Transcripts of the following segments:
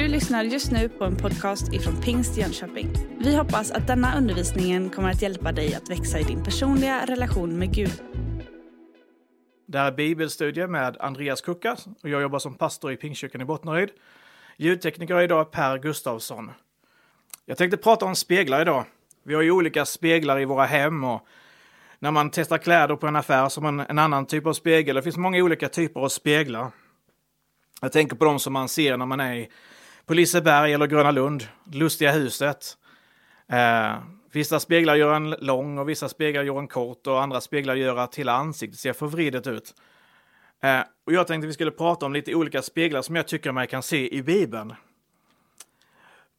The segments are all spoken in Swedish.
Du lyssnar just nu på en podcast ifrån Pingst Jönköping. Vi hoppas att denna undervisning kommer att hjälpa dig att växa i din personliga relation med Gud. Det här är bibelstudie med Andreas Kucka och jag jobbar som pastor i Pingstkyrkan i Bottnaryd. Ljudtekniker är idag Per Gustavsson. Jag tänkte prata om speglar idag. Vi har ju olika speglar i våra hem och när man testar kläder på en affär som en, en annan typ av spegel. Det finns många olika typer av speglar. Jag tänker på de som man ser när man är i på Liseberg eller Gröna Lund, Lustiga huset. Eh, vissa speglar gör en lång och vissa speglar gör en kort och andra speglar gör att hela ansiktet ser förvridet ut. Eh, och jag tänkte vi skulle prata om lite olika speglar som jag tycker man kan se i Bibeln.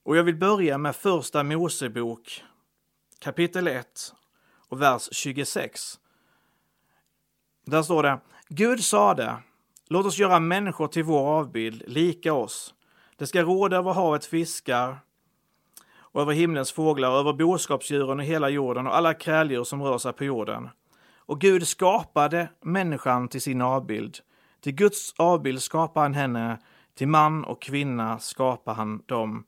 Och jag vill börja med första Mosebok kapitel 1 och vers 26. Där står det Gud sade Låt oss göra människor till vår avbild, lika oss. Det ska råda över havets fiskar och över himlens fåglar och över boskapsdjuren och hela jorden och alla kräldjur som rör sig på jorden. Och Gud skapade människan till sin avbild. Till Guds avbild skapade han henne, till man och kvinna skapade han dem.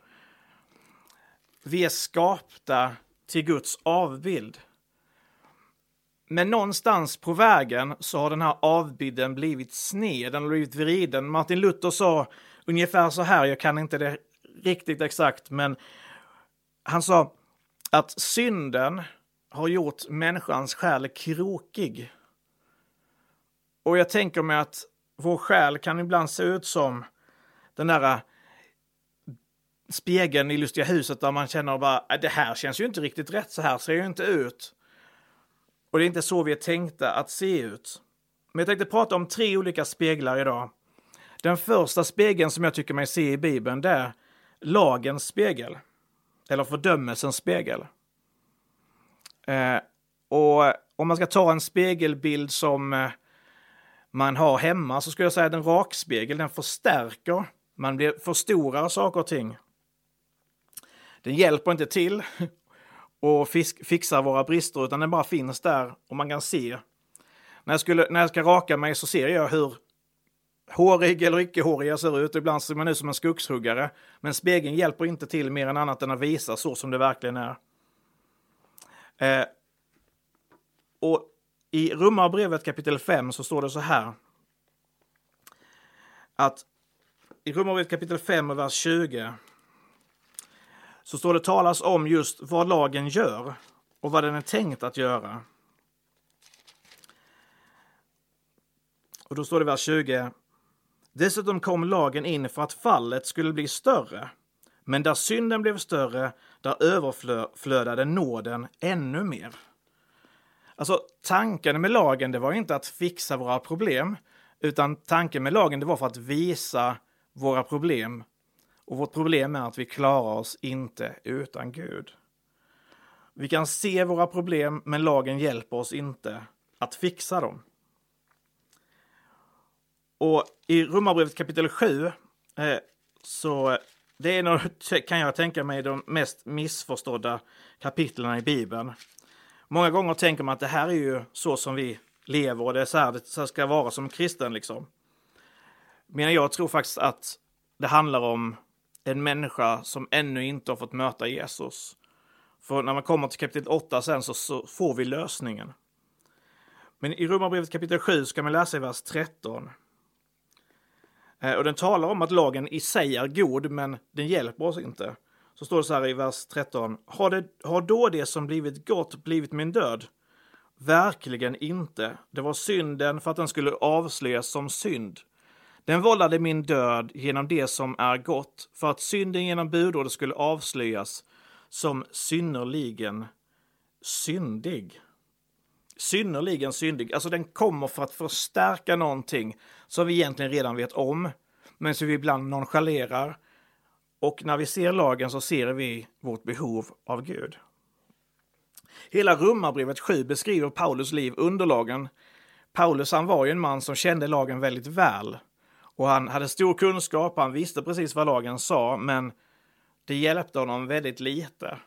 Vi är skapta till Guds avbild. Men någonstans på vägen så har den här avbilden blivit sned, den har blivit vriden. Martin Luther sa ungefär så här, jag kan inte det riktigt exakt, men han sa att synden har gjort människans själ krokig. Och jag tänker mig att vår själ kan ibland se ut som den där äh, spegeln i Lustiga huset där man känner bara äh, det här känns ju inte riktigt rätt, så här ser ju inte ut. Och det är inte så vi är tänkta att se ut. Men jag tänkte prata om tre olika speglar idag. Den första spegeln som jag tycker mig se i Bibeln, det är lagens spegel. Eller fördömelsens spegel. Eh, och om man ska ta en spegelbild som eh, man har hemma så skulle jag säga att en rakspegel, den förstärker. Man blir förstorar saker och ting. Den hjälper inte till och fisk, fixar våra brister, utan den bara finns där och man kan se. När jag, skulle, när jag ska raka mig så ser jag hur hårig eller icke hårig jag ser ut. Ibland ser man ut som en skogshuggare. Men spegeln hjälper inte till mer än annat än att visa så som det verkligen är. Eh, och i Romarbrevet kapitel 5 så står det så här. Att i Romarbrevet kapitel 5 och vers 20 så står det talas om just vad lagen gör och vad den är tänkt att göra. Och då står det i vers 20. Dessutom kom lagen in för att fallet skulle bli större. Men där synden blev större, där överflödade nåden ännu mer. Alltså, tanken med lagen, det var inte att fixa våra problem, utan tanken med lagen, det var för att visa våra problem och vårt problem är att vi klarar oss inte utan Gud. Vi kan se våra problem, men lagen hjälper oss inte att fixa dem. Och i Romarbrevet kapitel 7 eh, så det är nog, kan jag tänka mig, de mest missförstådda kapitlen i Bibeln. Många gånger tänker man att det här är ju så som vi lever och det är så här det ska vara som kristen liksom. Men jag tror faktiskt att det handlar om en människa som ännu inte har fått möta Jesus. För när man kommer till kapitel 8 sen så, så får vi lösningen. Men i Romarbrevet kapitel 7 ska man läsa i vers 13. Eh, och den talar om att lagen i sig är god, men den hjälper oss inte. Så står det så här i vers 13. Har, det, har då det som blivit gott blivit min död? Verkligen inte. Det var synden för att den skulle avslöjas som synd. Den vållade min död genom det som är gott, för att synden genom budordet skulle avslöjas som synnerligen syndig. Synnerligen syndig, alltså den kommer för att förstärka någonting som vi egentligen redan vet om, men som vi ibland nonchalerar. Och när vi ser lagen så ser vi vårt behov av Gud. Hela Romarbrevet 7 beskriver Paulus liv under lagen. Paulus han var ju en man som kände lagen väldigt väl. Och han hade stor kunskap, han visste precis vad lagen sa, men det hjälpte honom väldigt lite.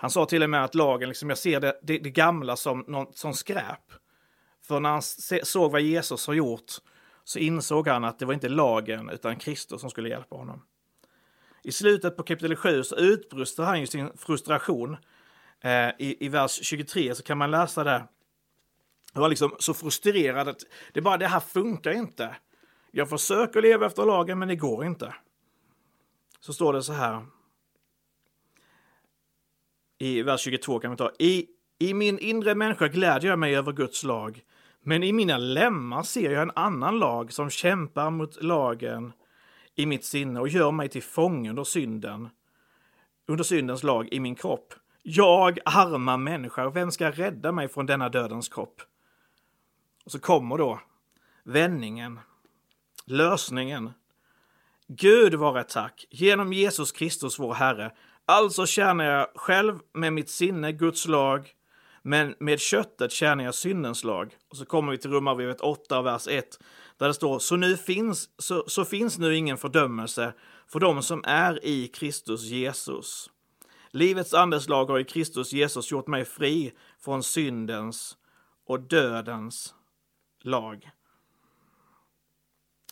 Han sa till och med att lagen, liksom, jag ser det, det, det gamla som, någon, som skräp. För när han se, såg vad Jesus har gjort så insåg han att det var inte lagen utan Kristus som skulle hjälpa honom. I slutet på kapitel 7 så utbrustar han ju sin frustration. Eh, i, I vers 23 så kan man läsa det. Han var liksom så frustrerad att det bara det här funkar inte. Jag försöker leva efter lagen men det går inte. Så står det så här. I vers 22 kan vi ta. I, I min inre människa glädjer jag mig över Guds lag. Men i mina lemmar ser jag en annan lag som kämpar mot lagen i mitt sinne och gör mig till fånge under synden, under syndens lag i min kropp. Jag, arma människa, vem ska rädda mig från denna dödens kropp? Och så kommer då vändningen, lösningen. Gud vare tack, genom Jesus Kristus vår Herre. Alltså tjänar jag själv med mitt sinne Guds lag, men med köttet tjänar jag syndens lag. Och så kommer vi till Romarbrevet 8, vers 1, där det står så, nu finns, så, så finns nu ingen fördömelse för dem som är i Kristus Jesus. Livets andeslag har i Kristus Jesus gjort mig fri från syndens och dödens lag.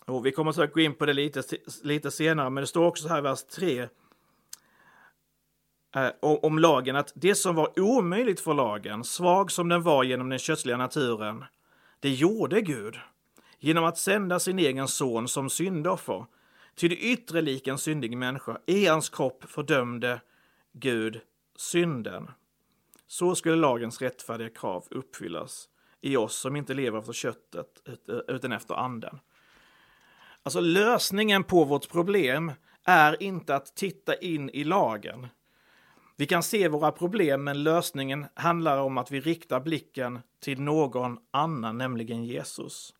Och vi kommer att gå in på det lite, lite senare, men det står också här i vers 3 Eh, om lagen att det som var omöjligt för lagen, svag som den var genom den kötsliga naturen, det gjorde Gud genom att sända sin egen son som syndoffer. Till det yttre lik en syndig människa. I hans kropp fördömde Gud synden. Så skulle lagens rättfärdiga krav uppfyllas i oss som inte lever efter köttet utan efter anden. Alltså lösningen på vårt problem är inte att titta in i lagen. Vi kan se våra problem, men lösningen handlar om att vi riktar blicken till någon annan, nämligen Jesus.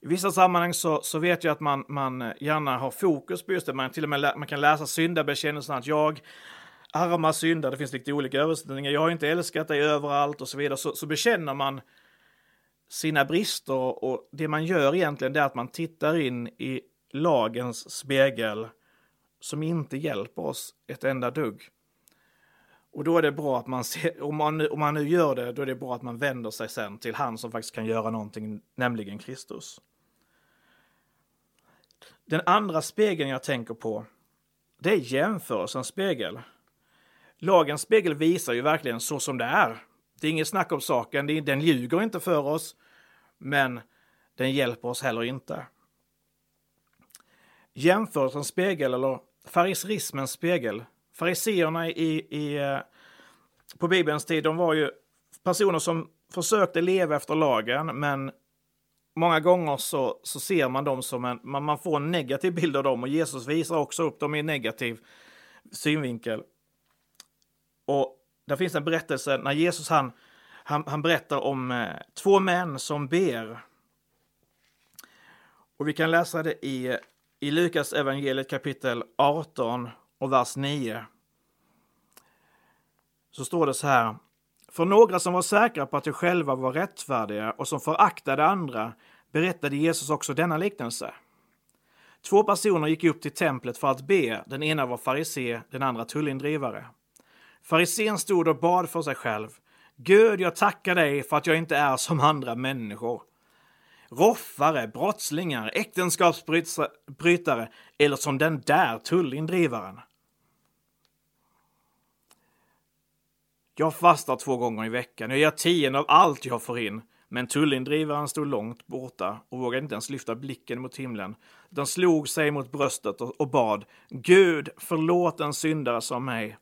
I vissa sammanhang så, så vet jag att man, man gärna har fokus på just det. Man, till och med lä, man kan läsa syndabekännelsen att jag, arma syndare, det finns lite olika översättningar, jag har inte älskat dig överallt och så vidare. Så, så bekänner man sina brister och det man gör egentligen är att man tittar in i lagens spegel som inte hjälper oss ett enda dugg. Och då är det bra att man ser, om man, om man nu gör det, då är det bra att man vänder sig sen till han som faktiskt kan göra någonting, nämligen Kristus. Den andra spegeln jag tänker på, det är jämförelsens spegel. Lagens spegel visar ju verkligen så som det är. Det är inget snack om saken, den ljuger inte för oss, men den hjälper oss heller inte. Jämförelsens spegel, eller fariserismens spegel. Fariseerna i, i, eh, på Bibelns tid, de var ju personer som försökte leva efter lagen, men många gånger så, så ser man dem som en, man, man får en negativ bild av dem och Jesus visar också upp dem i en negativ synvinkel. Och där finns en berättelse när Jesus han, han, han berättar om eh, två män som ber. Och vi kan läsa det i, i Lukas evangeliet kapitel 18 och vers 9. Så står det så här. För några som var säkra på att de själva var rättfärdiga och som föraktade andra berättade Jesus också denna liknelse. Två personer gick upp till templet för att be. Den ena var farisé, den andra tullindrivare. Farisén stod och bad för sig själv. Gud, jag tackar dig för att jag inte är som andra människor. Roffare, brottslingar, äktenskapsbrytare eller som den där tullindrivaren. Jag fastar två gånger i veckan. Jag ger tionde av allt jag får in. Men tullindrivaren stod långt borta och vågade inte ens lyfta blicken mot himlen, Den slog sig mot bröstet och bad Gud, förlåt en syndare som mig.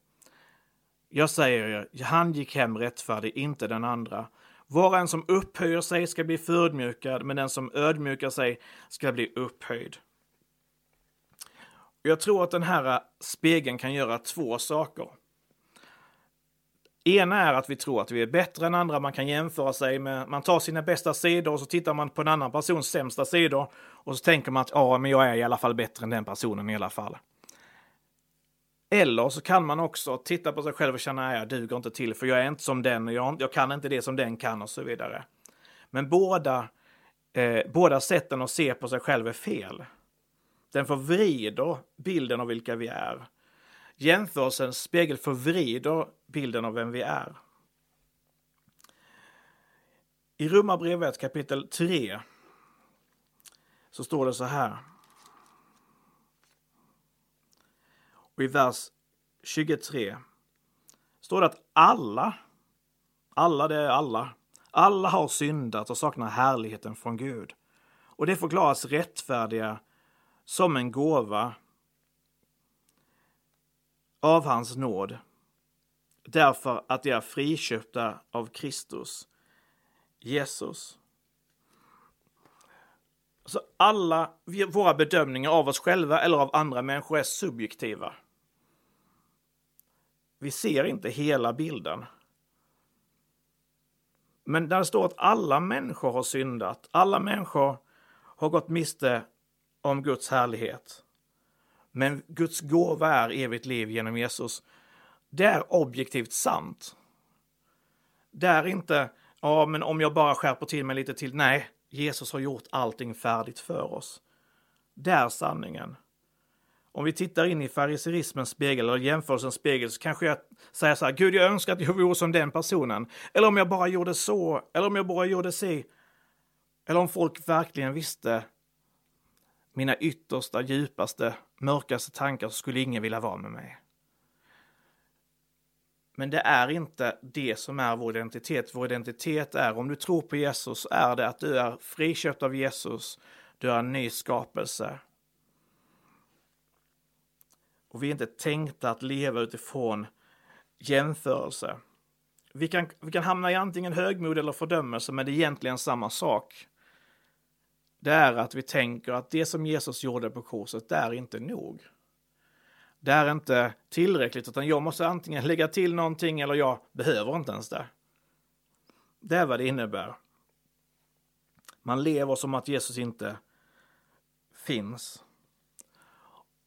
Jag säger er, han gick hem rättfärdig, inte den andra. Var och en som upphöjer sig ska bli förödmjukad, men den som ödmjukar sig ska bli upphöjd. Jag tror att den här spegeln kan göra två saker. Ena är att vi tror att vi är bättre än andra, man kan jämföra sig med, man tar sina bästa sidor och så tittar man på en annan persons sämsta sidor och så tänker man att ja, men jag är i alla fall bättre än den personen i alla fall. Eller så kan man också titta på sig själv och känna att jag duger inte till för jag är inte som den och jag, jag kan inte det som den kan och så vidare. Men båda, eh, båda sätten att se på sig själv är fel. Den förvrider bilden av vilka vi är. Jämförelsens spegel förvrider bilden av vem vi är. I Romarbrevet kapitel 3 så står det så här. och i vers 23 står det att alla, alla det är alla, alla har syndat och saknar härligheten från Gud. Och det förklaras rättfärdiga som en gåva av hans nåd därför att de är friköpta av Kristus, Jesus. Så alla våra bedömningar av oss själva eller av andra människor är subjektiva. Vi ser inte hela bilden. Men där det står att alla människor har syndat, alla människor har gått miste om Guds härlighet. Men Guds gåva är evigt liv genom Jesus. Det är objektivt sant. Det är inte, ja men om jag bara skärper till mig lite till. Nej, Jesus har gjort allting färdigt för oss. Det är sanningen. Om vi tittar in i fariserismens spegel eller jämförelsens spegel så kanske jag säger så här, Gud jag önskar att jag vore som den personen. Eller om jag bara gjorde så, eller om jag bara gjorde si. Eller om folk verkligen visste mina yttersta, djupaste, mörkaste tankar så skulle ingen vilja vara med mig. Men det är inte det som är vår identitet. Vår identitet är, om du tror på Jesus, är det att du är friköpt av Jesus. Du är en ny skapelse. Och vi är inte tänkta att leva utifrån jämförelse. Vi kan, vi kan hamna i antingen högmod eller fördömelse, men det är egentligen samma sak. Det är att vi tänker att det som Jesus gjorde på korset, det är inte nog. Det är inte tillräckligt, utan jag måste antingen lägga till någonting eller jag behöver inte ens det. Det är vad det innebär. Man lever som att Jesus inte finns.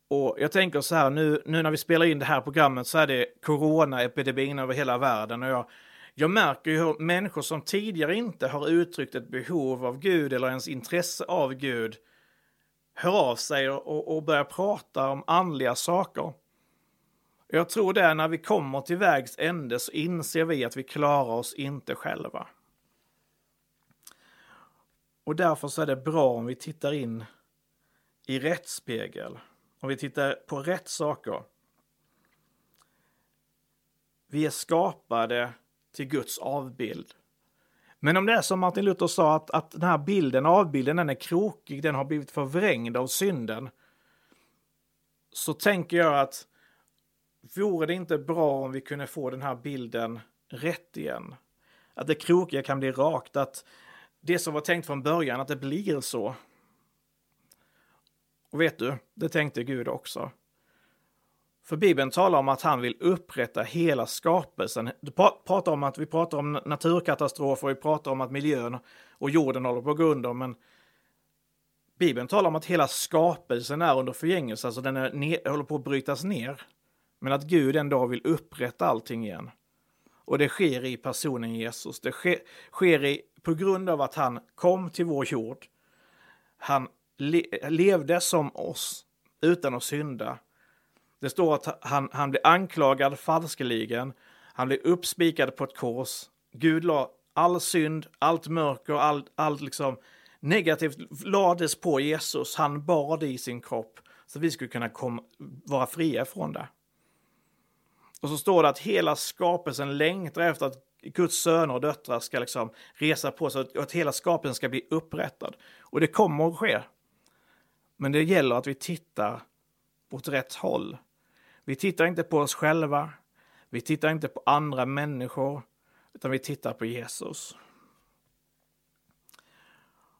Och jag tänker så här, nu, nu när vi spelar in det här programmet så är det coronaepidemin över hela världen och jag, jag märker ju hur människor som tidigare inte har uttryckt ett behov av Gud eller ens intresse av Gud hör av sig och, och börjar prata om andliga saker. Jag tror det är när vi kommer till vägs ände så inser vi att vi klarar oss inte själva. Och därför så är det bra om vi tittar in i rätt spegel. Om vi tittar på rätt saker. Vi är skapade till Guds avbild. Men om det är som Martin Luther sa att, att den här bilden, avbilden, den är krokig, den har blivit förvrängd av synden. Så tänker jag att vore det inte bra om vi kunde få den här bilden rätt igen? Att det krokiga kan bli rakt, att det som var tänkt från början, att det blir så. Och vet du, det tänkte Gud också. För Bibeln talar om att han vill upprätta hela skapelsen. Du pratar om att vi pratar om naturkatastrofer, vi pratar om att miljön och jorden håller på att gå under, men Bibeln talar om att hela skapelsen är under förgängelse, alltså den är ner, håller på att brytas ner. Men att Gud en dag vill upprätta allting igen. Och det sker i personen Jesus. Det sker, sker i, på grund av att han kom till vår jord. Han le, levde som oss utan att synda det står att han, han blir anklagad falskeligen. Han blir uppspikad på ett kors. Gud la all synd, allt mörker, allt, all liksom negativt lades på Jesus. Han bar det i sin kropp så vi skulle kunna komma, vara fria från det. Och så står det att hela skapelsen längtar efter att Guds söner och döttrar ska liksom resa på sig och att hela skapelsen ska bli upprättad. Och det kommer att ske. Men det gäller att vi tittar åt rätt håll. Vi tittar inte på oss själva. Vi tittar inte på andra människor, utan vi tittar på Jesus.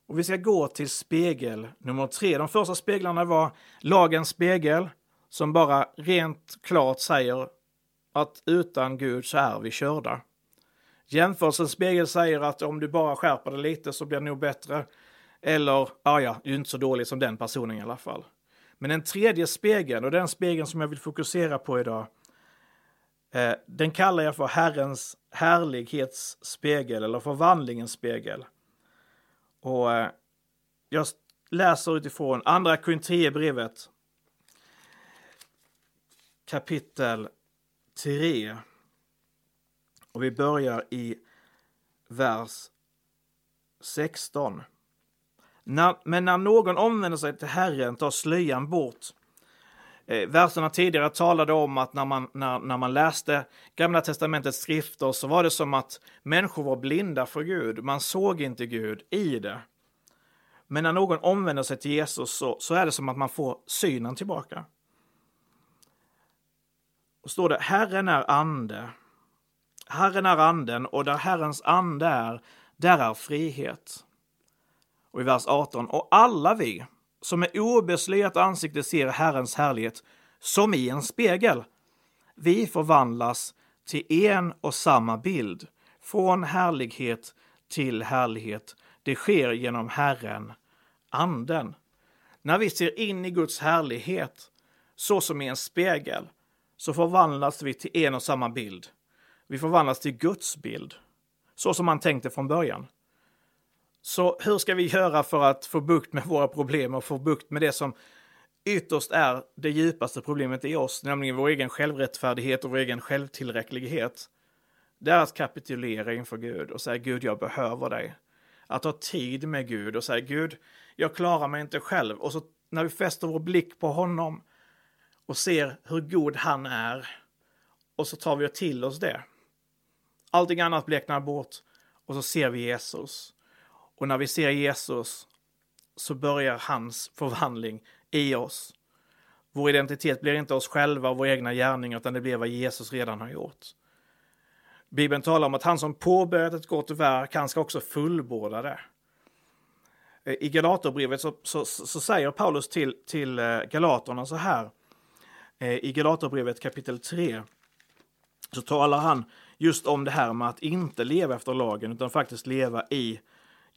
Och vi ska gå till spegel nummer tre. De första speglarna var lagens spegel, som bara rent klart säger att utan Gud så är vi körda. Jämförelsens spegel säger att om du bara skärper dig lite så blir det nog bättre. Eller, ja ja, du är inte så dålig som den personen i alla fall. Men den tredje spegeln, och den spegeln som jag vill fokusera på idag, eh, den kallar jag för Herrens härlighetsspegel eller förvandlingens spegel. Och eh, jag läser utifrån Andra Korinthierbrevet kapitel 3. Och vi börjar i vers 16. När, men när någon omvänder sig till Herren tar slöjan bort. Eh, verserna tidigare talade om att när man, när, när man läste Gamla Testamentets skrifter så var det som att människor var blinda för Gud. Man såg inte Gud i det. Men när någon omvänder sig till Jesus så, så är det som att man får synen tillbaka. Och står det Herren är ande. Herren är anden och där Herrens ande är, där är frihet. Och i vers 18, och alla vi som med obeslöjat ansikte ser Herrens härlighet som i en spegel. Vi förvandlas till en och samma bild, från härlighet till härlighet. Det sker genom Herren, Anden. När vi ser in i Guds härlighet, så som i en spegel, så förvandlas vi till en och samma bild. Vi förvandlas till Guds bild, så som han tänkte från början. Så hur ska vi göra för att få bukt med våra problem och få bukt med det som ytterst är det djupaste problemet i oss, nämligen vår egen självrättfärdighet och vår egen självtillräcklighet? Det är att kapitulera inför Gud och säga Gud, jag behöver dig. Att ha tid med Gud och säga Gud, jag klarar mig inte själv. Och så när vi fäster vår blick på honom och ser hur god han är och så tar vi till oss det. Allting annat bleknar bort och så ser vi Jesus. Och när vi ser Jesus så börjar hans förvandling i oss. Vår identitet blir inte oss själva och våra egna gärningar, utan det blir vad Jesus redan har gjort. Bibeln talar om att han som påbörjat ett gott verk, han ska också fullborda det. I Galaterbrevet så, så, så, säger Paulus till, till eh, Galaterna så här. Eh, I Galaterbrevet kapitel 3 så talar han just om det här med att inte leva efter lagen utan faktiskt leva i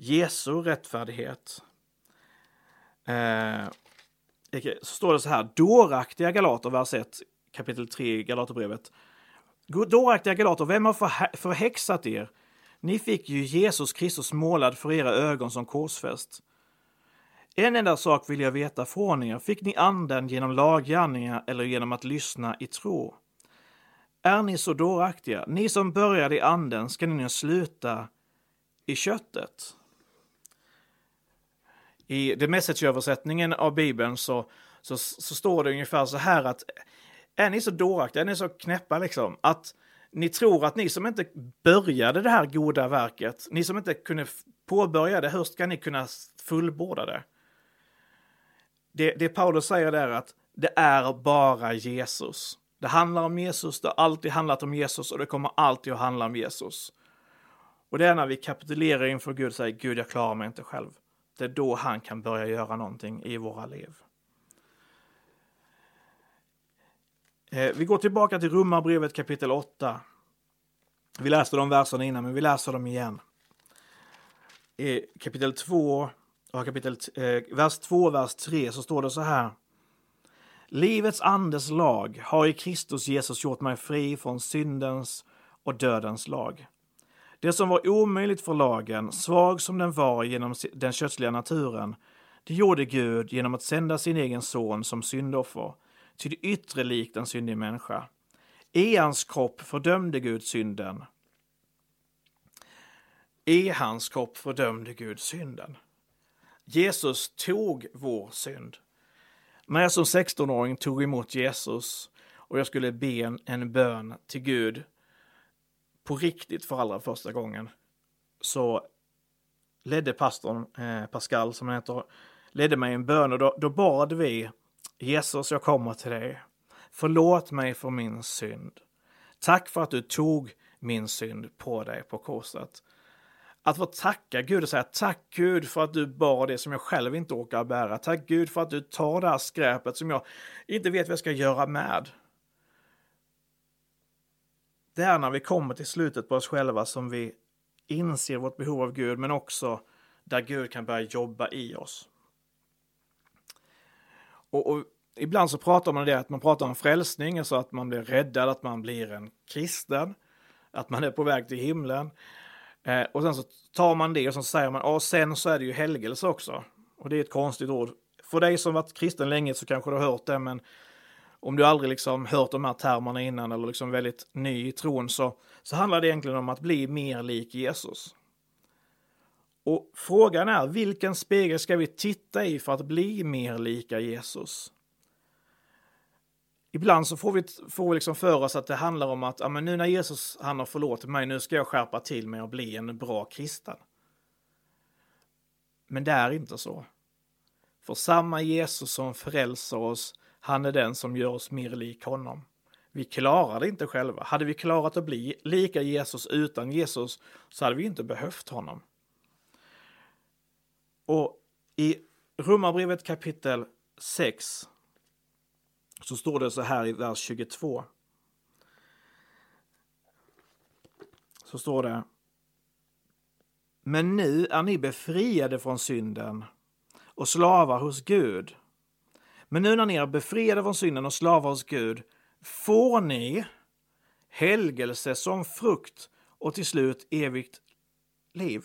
Jesu rättfärdighet. Eh, så står det så här, dåraktiga galater, vers 1, kapitel 3 i Galaterbrevet. Dåraktiga galater, vem har förhäxat er? Ni fick ju Jesus Kristus målad för era ögon som korsfäst. En enda sak vill jag veta från er. Fick ni anden genom laggärningar eller genom att lyssna i tro? Är ni så dåraktiga? Ni som började i anden, ska ni nu sluta i köttet? I The Message-översättningen av Bibeln så, så, så, står det ungefär så här att är ni så dåraktiga, är ni så knäppa liksom, att ni tror att ni som inte började det här goda verket, ni som inte kunde påbörja det, hur ska ni kunna fullborda det? Det, det Paulus säger där är att det är bara Jesus. Det handlar om Jesus, det har alltid handlat om Jesus och det kommer alltid att handla om Jesus. Och det är när vi kapitulerar inför Gud och säger Gud, jag klarar mig inte själv. Det är då han kan börja göra någonting i våra liv. Eh, vi går tillbaka till Romarbrevet kapitel 8. Vi läste de verserna innan, men vi läser dem igen. I kapitel 2, kapitel, eh, vers 2, vers 3 så står det så här. Livets andes lag har i Kristus Jesus gjort mig fri från syndens och dödens lag. Det som var omöjligt för lagen, svag som den var genom den kötsliga naturen, det gjorde Gud genom att sända sin egen son som syndoffer, till det yttre likt en syndig människa. I hans kropp fördömde Gud synden. I hans kropp fördömde Gud synden. Jesus tog vår synd. När jag som 16-åring tog emot Jesus och jag skulle be en, en bön till Gud på riktigt för allra första gången så ledde pastorn, eh, Pascal som han heter, ledde mig i en bön och då, då bad vi Jesus, jag kommer till dig. Förlåt mig för min synd. Tack för att du tog min synd på dig på korset. Att få tacka Gud och säga tack Gud för att du bar det som jag själv inte orkar bära. Tack Gud för att du tar det här skräpet som jag inte vet vad jag ska göra med. Det är när vi kommer till slutet på oss själva som vi inser vårt behov av Gud, men också där Gud kan börja jobba i oss. Och, och ibland så pratar man om det att man pratar om frälsning, alltså att man blir räddad, att man blir en kristen, att man är på väg till himlen. Eh, och sen så tar man det och så säger man, och sen så är det ju helgelse också. Och det är ett konstigt ord. För dig som varit kristen länge så kanske du har hört det, men om du aldrig liksom hört de här termerna innan eller liksom väldigt ny i tron så, så handlar det egentligen om att bli mer lik Jesus. Och frågan är, vilken spegel ska vi titta i för att bli mer lika Jesus? ibland så får vi, får vi liksom för oss att det handlar om att ja, men nu när Jesus han har förlåtit mig, nu ska jag skärpa till mig och bli en bra kristen. Men det är inte så. För samma Jesus som frälser oss, han är den som gör oss mer lik honom. Vi klarar det inte själva. Hade vi klarat att bli lika Jesus utan Jesus så hade vi inte behövt honom. Och i Romarbrevet kapitel 6 så står det så här i vers 22. Så står det Men nu är ni befriade från synden och slavar hos Gud. Men nu när ni är befriade från synden och slavar hos Gud får ni helgelse som frukt och till slut evigt liv.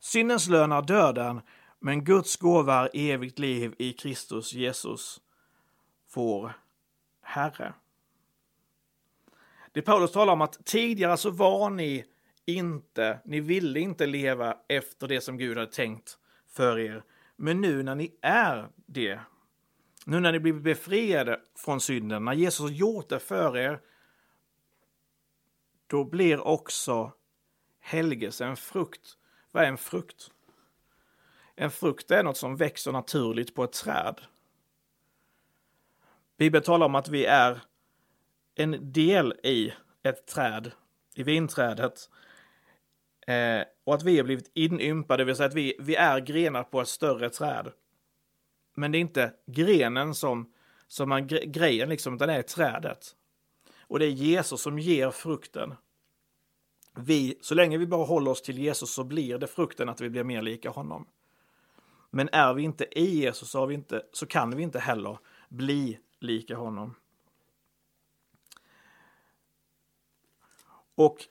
Syndens lön är döden, men Guds gåva är evigt liv i Kristus Jesus, vår Herre. Det Paulus talar om att tidigare så var ni inte, ni ville inte leva efter det som Gud hade tänkt för er. Men nu när ni är det, nu när ni blivit befriade från synden, när Jesus har gjort det för er, då blir också helgelse en frukt. Vad är en frukt? En frukt är något som växer naturligt på ett träd. Bibeln talar om att vi är en del i ett träd, i vinträdet. Eh, och att vi har blivit inympade, det vill säga att vi, vi är grenar på ett större träd. Men det är inte grenen som, som är grejen, liksom, utan det är trädet. Och det är Jesus som ger frukten. Vi, så länge vi bara håller oss till Jesus så blir det frukten att vi blir mer lika honom. Men är vi inte i Jesus så, vi inte, så kan vi inte heller bli lika honom. Och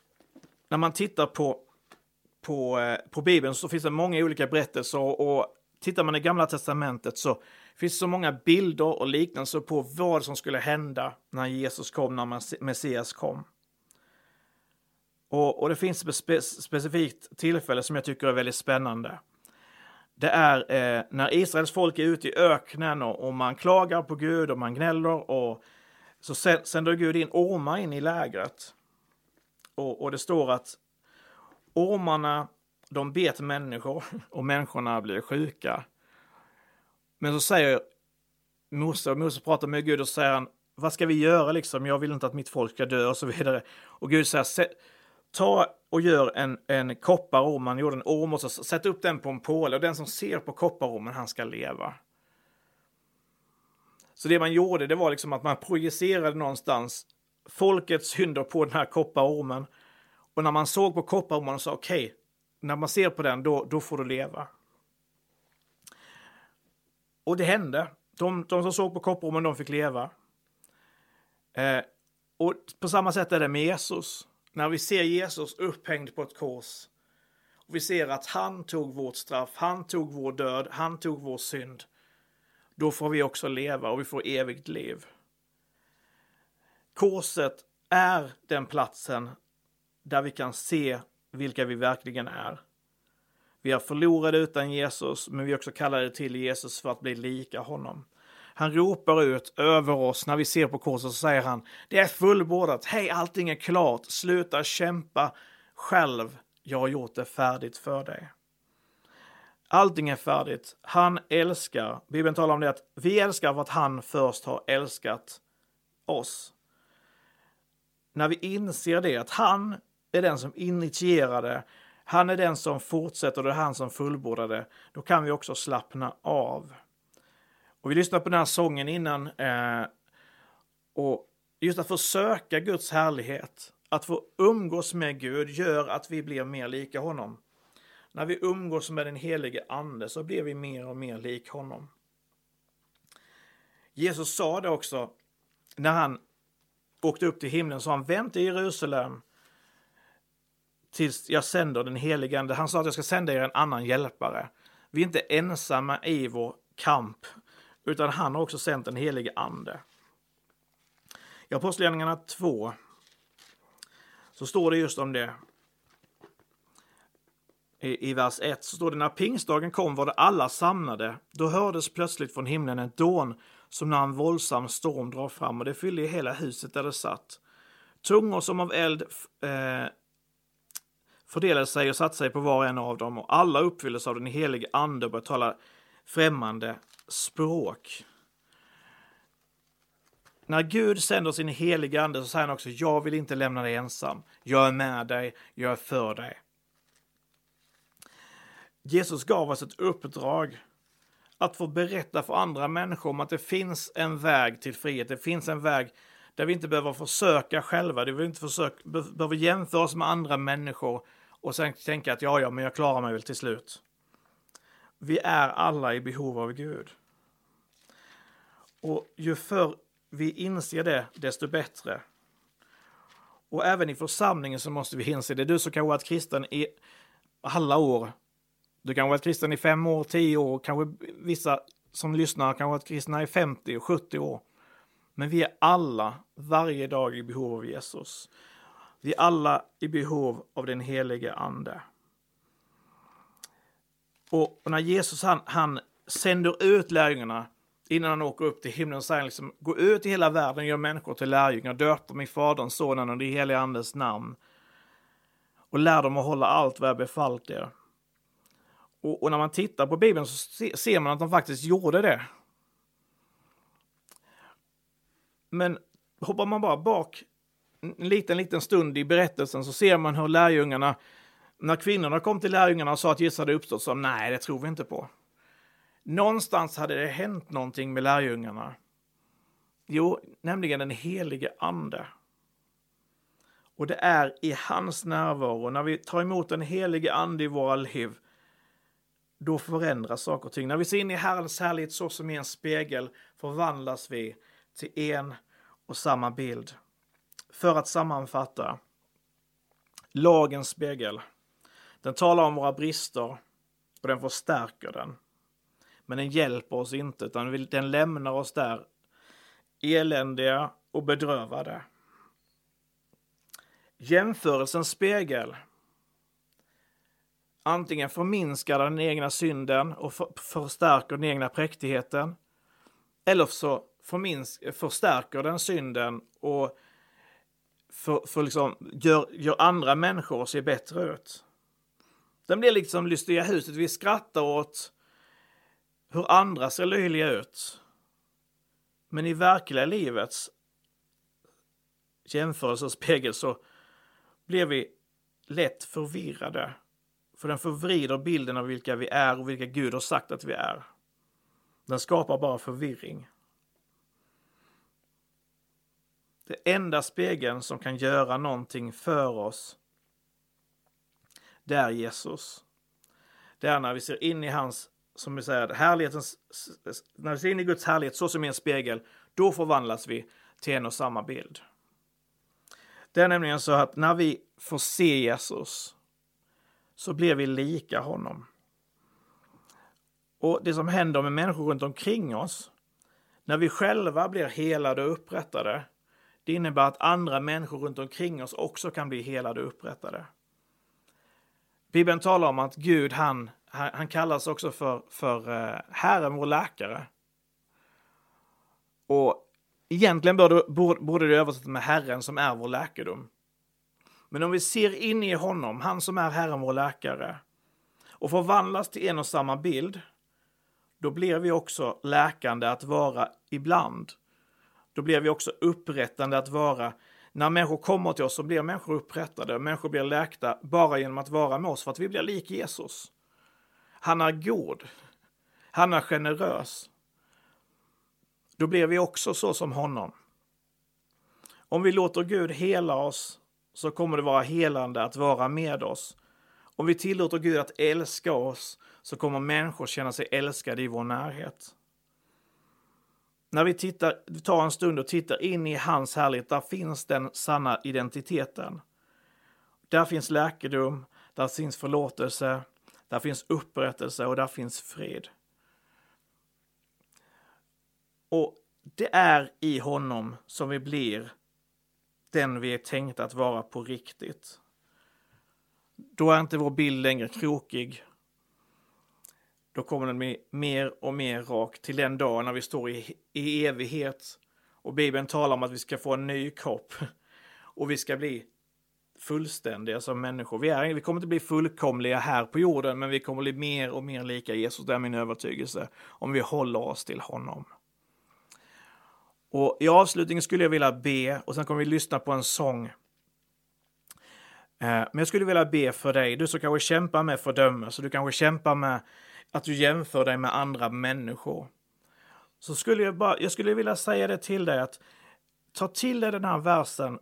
när man tittar på, på, eh, på Bibeln så finns det många olika berättelser och tittar man i Gamla Testamentet så finns så många bilder och liknelser på vad som skulle hända när Jesus kom, när Messias kom. Och, och det finns ett spe, specifikt tillfälle som jag tycker är väldigt spännande. Det är eh, när Israels folk är ute i öknen och, och, man klagar på Gud och man gnäller och så sänder Gud in ormar in i lägret. Och, och det står att ormarna de bet människor och människorna blir sjuka. Men så säger Mose, och Mose pratar med Gud och säger han, vad ska vi göra liksom? Jag vill inte att mitt folk ska dö och så vidare. Och Gud säger, ta och gör en, en kopparorm, man gjorde en orm och så sätt upp den på en påle och den som ser på kopparormen, han ska leva. Så det man gjorde, det var liksom att man projicerade någonstans folkets synder på den här kopparormen. Och när man såg på kopparormen och sa okej, okay, när man ser på den, då, då får du leva. Och det hände. De, de som såg på kopprummen, de fick leva. Eh, och på samma sätt är det med Jesus. När vi ser Jesus upphängd på ett kors och vi ser att han tog vårt straff, han tog vår död, han tog vår synd. Då får vi också leva och vi får evigt liv. Korset är den platsen där vi kan se vilka vi verkligen är. Vi är förlorade utan Jesus, men vi är också kallade till Jesus för att bli lika honom. Han ropar ut över oss när vi ser på korset så säger han Det är fullbordat, hej allting är klart, sluta kämpa själv, jag har gjort det färdigt för dig. Allting är färdigt. Han älskar. Bibeln talar om det att vi älskar för att han först har älskat oss. När vi inser det, att han är den som initierade, han är den som fortsätter det är han som fullbordade, då kan vi också slappna av. Och vi lyssnade på den här sången innan. Eh, och just att få söka Guds härlighet, att få umgås med Gud gör att vi blir mer lika honom. När vi umgås med den helige ande så blir vi mer och mer lik honom. Jesus sa det också när han åkte upp till himlen, så han vänt till Jerusalem tills jag sänder den helige ande. Han sa att jag ska sända er en annan hjälpare. Vi är inte ensamma i vår kamp utan han har också sänt den helige ande. I Apostlagärningarna 2 så står det just om det. i, i vers 1 så står det när pingstdagen kom var det alla samlade. Då hördes plötsligt från himlen ett dån som när en våldsam storm drar fram och det fyllde hela huset där det satt. Tungor som av eld eh, fördelade sig och satte sig på var och en av dem och alla uppfylldes av den helige ande och började tala främmande språk. När Gud sänder sin helige ande så säger han också jag vill inte lämna dig ensam. Jag är med dig, jag är för dig. Jesus gav oss ett uppdrag att få berätta för andra människor om att det finns en väg till frihet. Det finns en väg där vi inte behöver försöka själva, där vi inte försöka, behöver jämföra oss med andra människor och sen tänka att ja, ja, men jag klarar mig väl till slut. Vi är alla i behov av Gud. Och ju förr vi inser det, desto bättre. Och även i församlingen så måste vi inse det. Du som kanske varit kristen i alla år. Du kan ha varit kristen i fem år, tio år, kanske vissa som lyssnar kan ha varit kristna i 50 och 70 år. Men vi är alla varje dag i behov av Jesus. Vi är alla i behov av den helige ande. Och när Jesus han, han sänder ut lärjungarna innan han åker upp till himlen säger han liksom gå ut i hela världen, gör människor till lärjungar, döp dem i Faderns, Sonens och den helige Andes namn. Och lär dem att hålla allt vad jag befallt er. Och, och, när man tittar på Bibeln så se, ser man att de faktiskt gjorde det. Men hoppar man bara bak en liten, liten stund i berättelsen så ser man hur lärjungarna, när kvinnorna kom till lärjungarna och sa att Jesus hade uppstått, sa nej, det tror vi inte på. Någonstans hade det hänt någonting med lärjungarna. Jo, nämligen den helige ande. Och det är i hans närvaro, när vi tar emot den helige ande i våra liv, då förändras saker och ting. När vi ser in i Herrens härlighet så som i en spegel förvandlas vi till en och samma bild. För att sammanfatta. Lagens spegel. Den talar om våra brister och den förstärker den. Men den hjälper oss inte, utan den lämnar oss där eländiga och bedrövade. Jämförelsens spegel. Antingen förminskar den egna synden och förstärker den egna präktigheten. Eller så förstärker den synden och för, för liksom, gör, gör andra människor se bättre ut. Den blir liksom lystiga huset. Vi skrattar åt hur andra ser löjliga ut. Men i verkliga livets jämförelsespegel så blir vi lätt förvirrade. För den förvrider bilden av vilka vi är och vilka Gud har sagt att vi är. Den skapar bara förvirring. Det enda spegeln som kan göra någonting för oss, det är Jesus. Det är när vi ser in i hans som vi säger, härlighetens, när vi ser in i Guds härlighet så som i en spegel, då förvandlas vi till en och samma bild. Det är nämligen så att när vi får se Jesus så blir vi lika honom. Och det som händer med människor runt omkring oss, när vi själva blir helade och upprättade, det innebär att andra människor runt omkring oss också kan bli helade och upprättade. Bibeln talar om att Gud, han han kallas också för, för eh, Herren, vår läkare. Och egentligen borde, borde det översättas med Herren som är vår läkedom. Men om vi ser in i honom, han som är Herren, vår läkare, och förvandlas till en och samma bild, då blir vi också läkande att vara ibland. Då blir vi också upprättande att vara när människor kommer till oss så blir människor upprättade, människor blir läkta bara genom att vara med oss för att vi blir lik Jesus. Han är god. Han är generös. Då blir vi också så som honom. Om vi låter Gud hela oss så kommer det vara helande att vara med oss. Om vi tillåter Gud att älska oss så kommer människor känna sig älskade i vår närhet. När vi tittar, vi tar en stund och tittar in i hans härlighet, där finns den sanna identiteten. Där finns läkedom, där finns förlåtelse, där finns upprättelse och där finns fred. Och det är i honom som vi blir den vi är tänkta att vara på riktigt. då är inte vår bild längre krokig. Då kommer den bli mer och mer rak till den dagen när vi står i, i evighet. Och Bibeln talar om att vi ska få en ny kropp. Och vi ska bli fullständiga som människor. Vi, är, vi kommer inte bli fullkomliga här på jorden, men vi kommer bli mer och mer lika Jesus. Det är min övertygelse. Om vi håller oss till honom. Och i avslutningen skulle jag vilja be och sen kommer vi lyssna på en sång. Eh, men jag skulle vilja be för dig, du som kanske kämpar med fördömelse, du kanske kämpar med att du jämför dig med andra människor. Så skulle jag bara, jag skulle vilja säga det till dig att ta till dig den här versen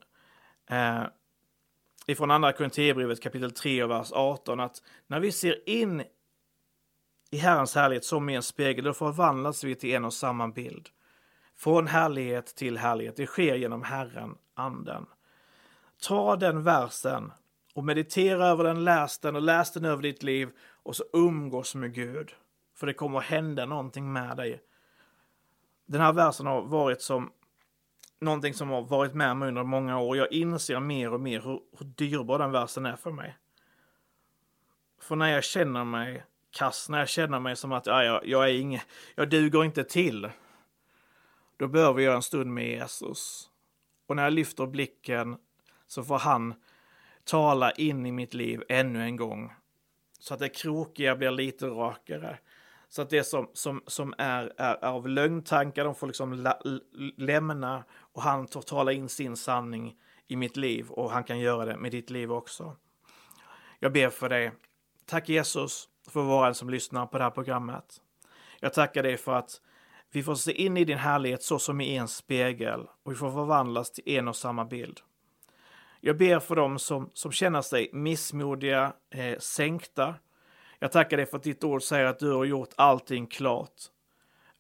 eh, ifrån andra Korinthierbrevet kapitel 3 och vers 18 att när vi ser in i Herrens härlighet som i en spegel, då förvandlas vi till en och samma bild. Från härlighet till härlighet. Det sker genom Herren, Anden. Ta den versen och meditera över den, läs den och läs den över ditt liv och så umgås med Gud. För det kommer att hända någonting med dig. Den här versen har varit som någonting som har varit med mig under många år. Jag inser mer och mer hur, hur dyrbar den versen är för mig. För när jag känner mig kass, när jag känner mig som att ja, jag, jag är inget, jag duger inte till. Då behöver jag en stund med Jesus. Och när jag lyfter blicken så får han tala in i mitt liv ännu en gång. Så att det krokiga blir lite rakare. Så att det som, som, som är, är, är av lögntankar, de får liksom la, lämna och han tar tala in sin sanning i mitt liv och han kan göra det med ditt liv också. Jag ber för dig. Tack Jesus för var och en som lyssnar på det här programmet. Jag tackar dig för att vi får se in i din härlighet så som i en spegel och vi får förvandlas till en och samma bild. Jag ber för dem som, som känner sig missmodiga, eh, sänkta. Jag tackar dig för att ditt ord säger att du har gjort allting klart.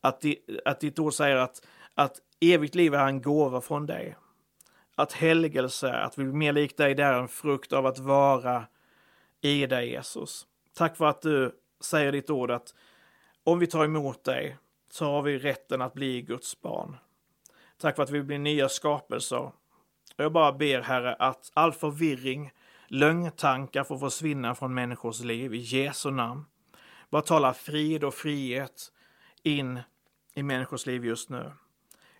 Att, di, att ditt ord säger att, att evigt liv är en gåva från dig. Att helgelse, att vi blir mer lik dig, det är en frukt av att vara i dig Jesus. Tack för att du säger ditt ord att om vi tar emot dig så har vi rätten att bli Guds barn. Tack för att vi blir nya skapelser. Och jag bara ber Herre att all förvirring, lögntankar får försvinna från människors liv i Jesu namn. Bara tala frid och frihet in i människors liv just nu.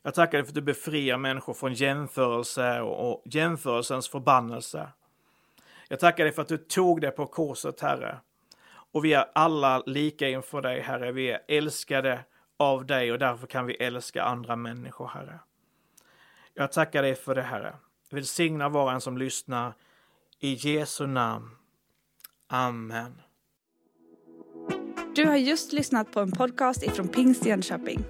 Jag tackar dig för att du befriar människor från jämförelse och jämförelsens förbannelse. Jag tackar dig för att du tog det på korset, Herre. Och vi är alla lika inför dig, Herre. Vi är älskade av dig och därför kan vi älska andra människor, Herre. Jag tackar dig för det, Herre. Välsigna var en som lyssnar. I Jesu namn. Amen. Du har just lyssnat på en podcast ifrån Pingst Jönköping.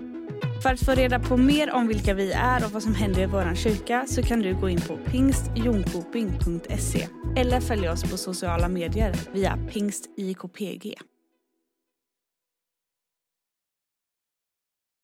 För att få reda på mer om vilka vi är och vad som händer i vår kyrka så kan du gå in på pingstjonkoping.se eller följa oss på sociala medier via pingstjkpg.